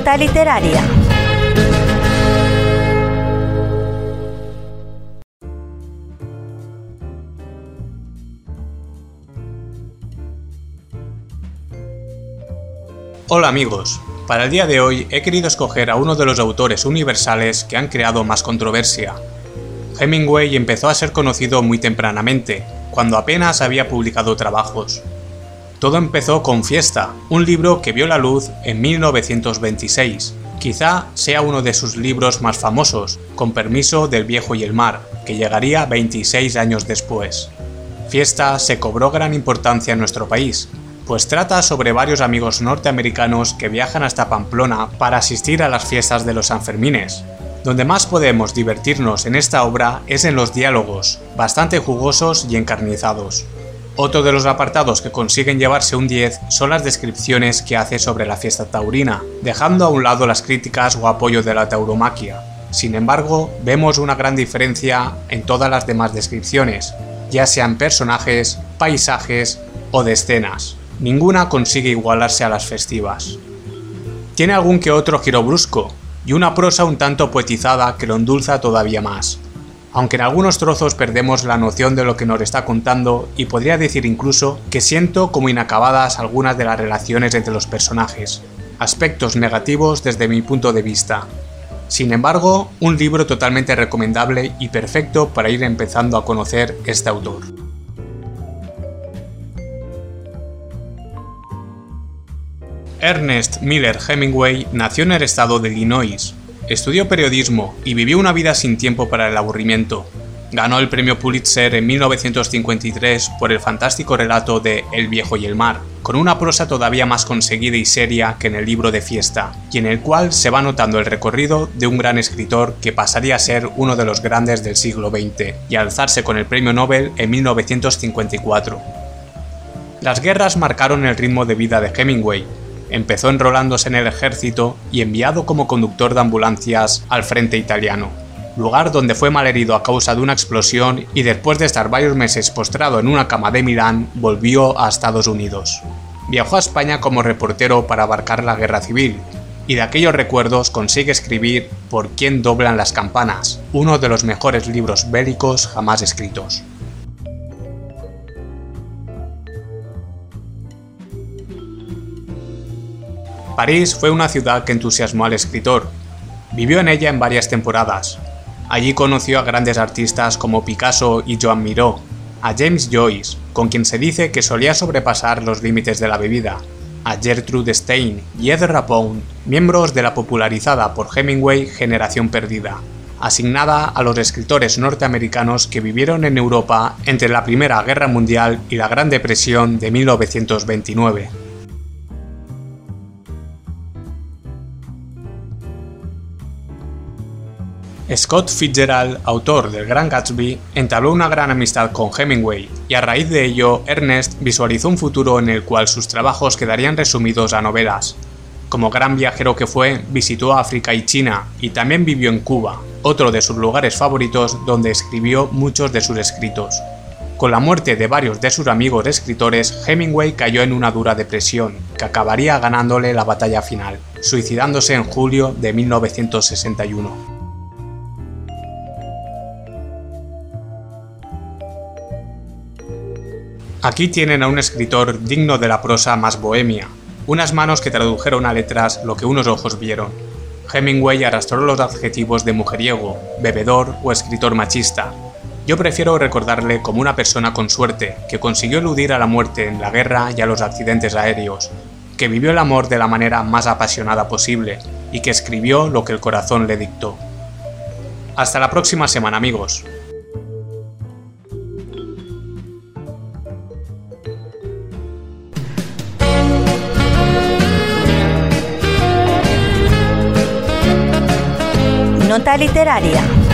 Literaria. Hola amigos, para el día de hoy he querido escoger a uno de los autores universales que han creado más controversia. Hemingway empezó a ser conocido muy tempranamente, cuando apenas había publicado trabajos. Todo empezó con Fiesta, un libro que vio la luz en 1926. Quizá sea uno de sus libros más famosos, con permiso del viejo y el mar, que llegaría 26 años después. Fiesta se cobró gran importancia en nuestro país, pues trata sobre varios amigos norteamericanos que viajan hasta Pamplona para asistir a las fiestas de los Sanfermines. Donde más podemos divertirnos en esta obra es en los diálogos, bastante jugosos y encarnizados. Otro de los apartados que consiguen llevarse un 10 son las descripciones que hace sobre la fiesta taurina, dejando a un lado las críticas o apoyo de la tauromaquia. Sin embargo, vemos una gran diferencia en todas las demás descripciones, ya sean personajes, paisajes o de escenas. Ninguna consigue igualarse a las festivas. Tiene algún que otro giro brusco, y una prosa un tanto poetizada que lo endulza todavía más aunque en algunos trozos perdemos la noción de lo que nos está contando y podría decir incluso que siento como inacabadas algunas de las relaciones entre los personajes, aspectos negativos desde mi punto de vista. Sin embargo, un libro totalmente recomendable y perfecto para ir empezando a conocer este autor. Ernest Miller Hemingway nació en el estado de Illinois, Estudió periodismo y vivió una vida sin tiempo para el aburrimiento. Ganó el premio Pulitzer en 1953 por el fantástico relato de El viejo y el mar, con una prosa todavía más conseguida y seria que en el libro de fiesta, y en el cual se va notando el recorrido de un gran escritor que pasaría a ser uno de los grandes del siglo XX y alzarse con el premio Nobel en 1954. Las guerras marcaron el ritmo de vida de Hemingway, empezó enrolándose en el ejército y enviado como conductor de ambulancias al frente italiano, lugar donde fue malherido a causa de una explosión y después de estar varios meses postrado en una cama de Milán, volvió a Estados Unidos. Viajó a España como reportero para abarcar la guerra civil, y de aquellos recuerdos consigue escribir Por quién doblan las campanas, uno de los mejores libros bélicos jamás escritos. París fue una ciudad que entusiasmó al escritor. Vivió en ella en varias temporadas. Allí conoció a grandes artistas como Picasso y Joan Miró, a James Joyce, con quien se dice que solía sobrepasar los límites de la bebida, a Gertrude Stein y Ed Rapone, miembros de la popularizada por Hemingway Generación Perdida, asignada a los escritores norteamericanos que vivieron en Europa entre la Primera Guerra Mundial y la Gran Depresión de 1929. Scott Fitzgerald, autor del Gran Gatsby, entabló una gran amistad con Hemingway, y a raíz de ello, Ernest visualizó un futuro en el cual sus trabajos quedarían resumidos a novelas. Como gran viajero que fue, visitó África y China, y también vivió en Cuba, otro de sus lugares favoritos donde escribió muchos de sus escritos. Con la muerte de varios de sus amigos escritores, Hemingway cayó en una dura depresión, que acabaría ganándole la batalla final, suicidándose en julio de 1961. Aquí tienen a un escritor digno de la prosa más bohemia, unas manos que tradujeron a letras lo que unos ojos vieron. Hemingway arrastró los adjetivos de mujeriego, bebedor o escritor machista. Yo prefiero recordarle como una persona con suerte, que consiguió eludir a la muerte en la guerra y a los accidentes aéreos, que vivió el amor de la manera más apasionada posible y que escribió lo que el corazón le dictó. Hasta la próxima semana amigos. Nota literaria.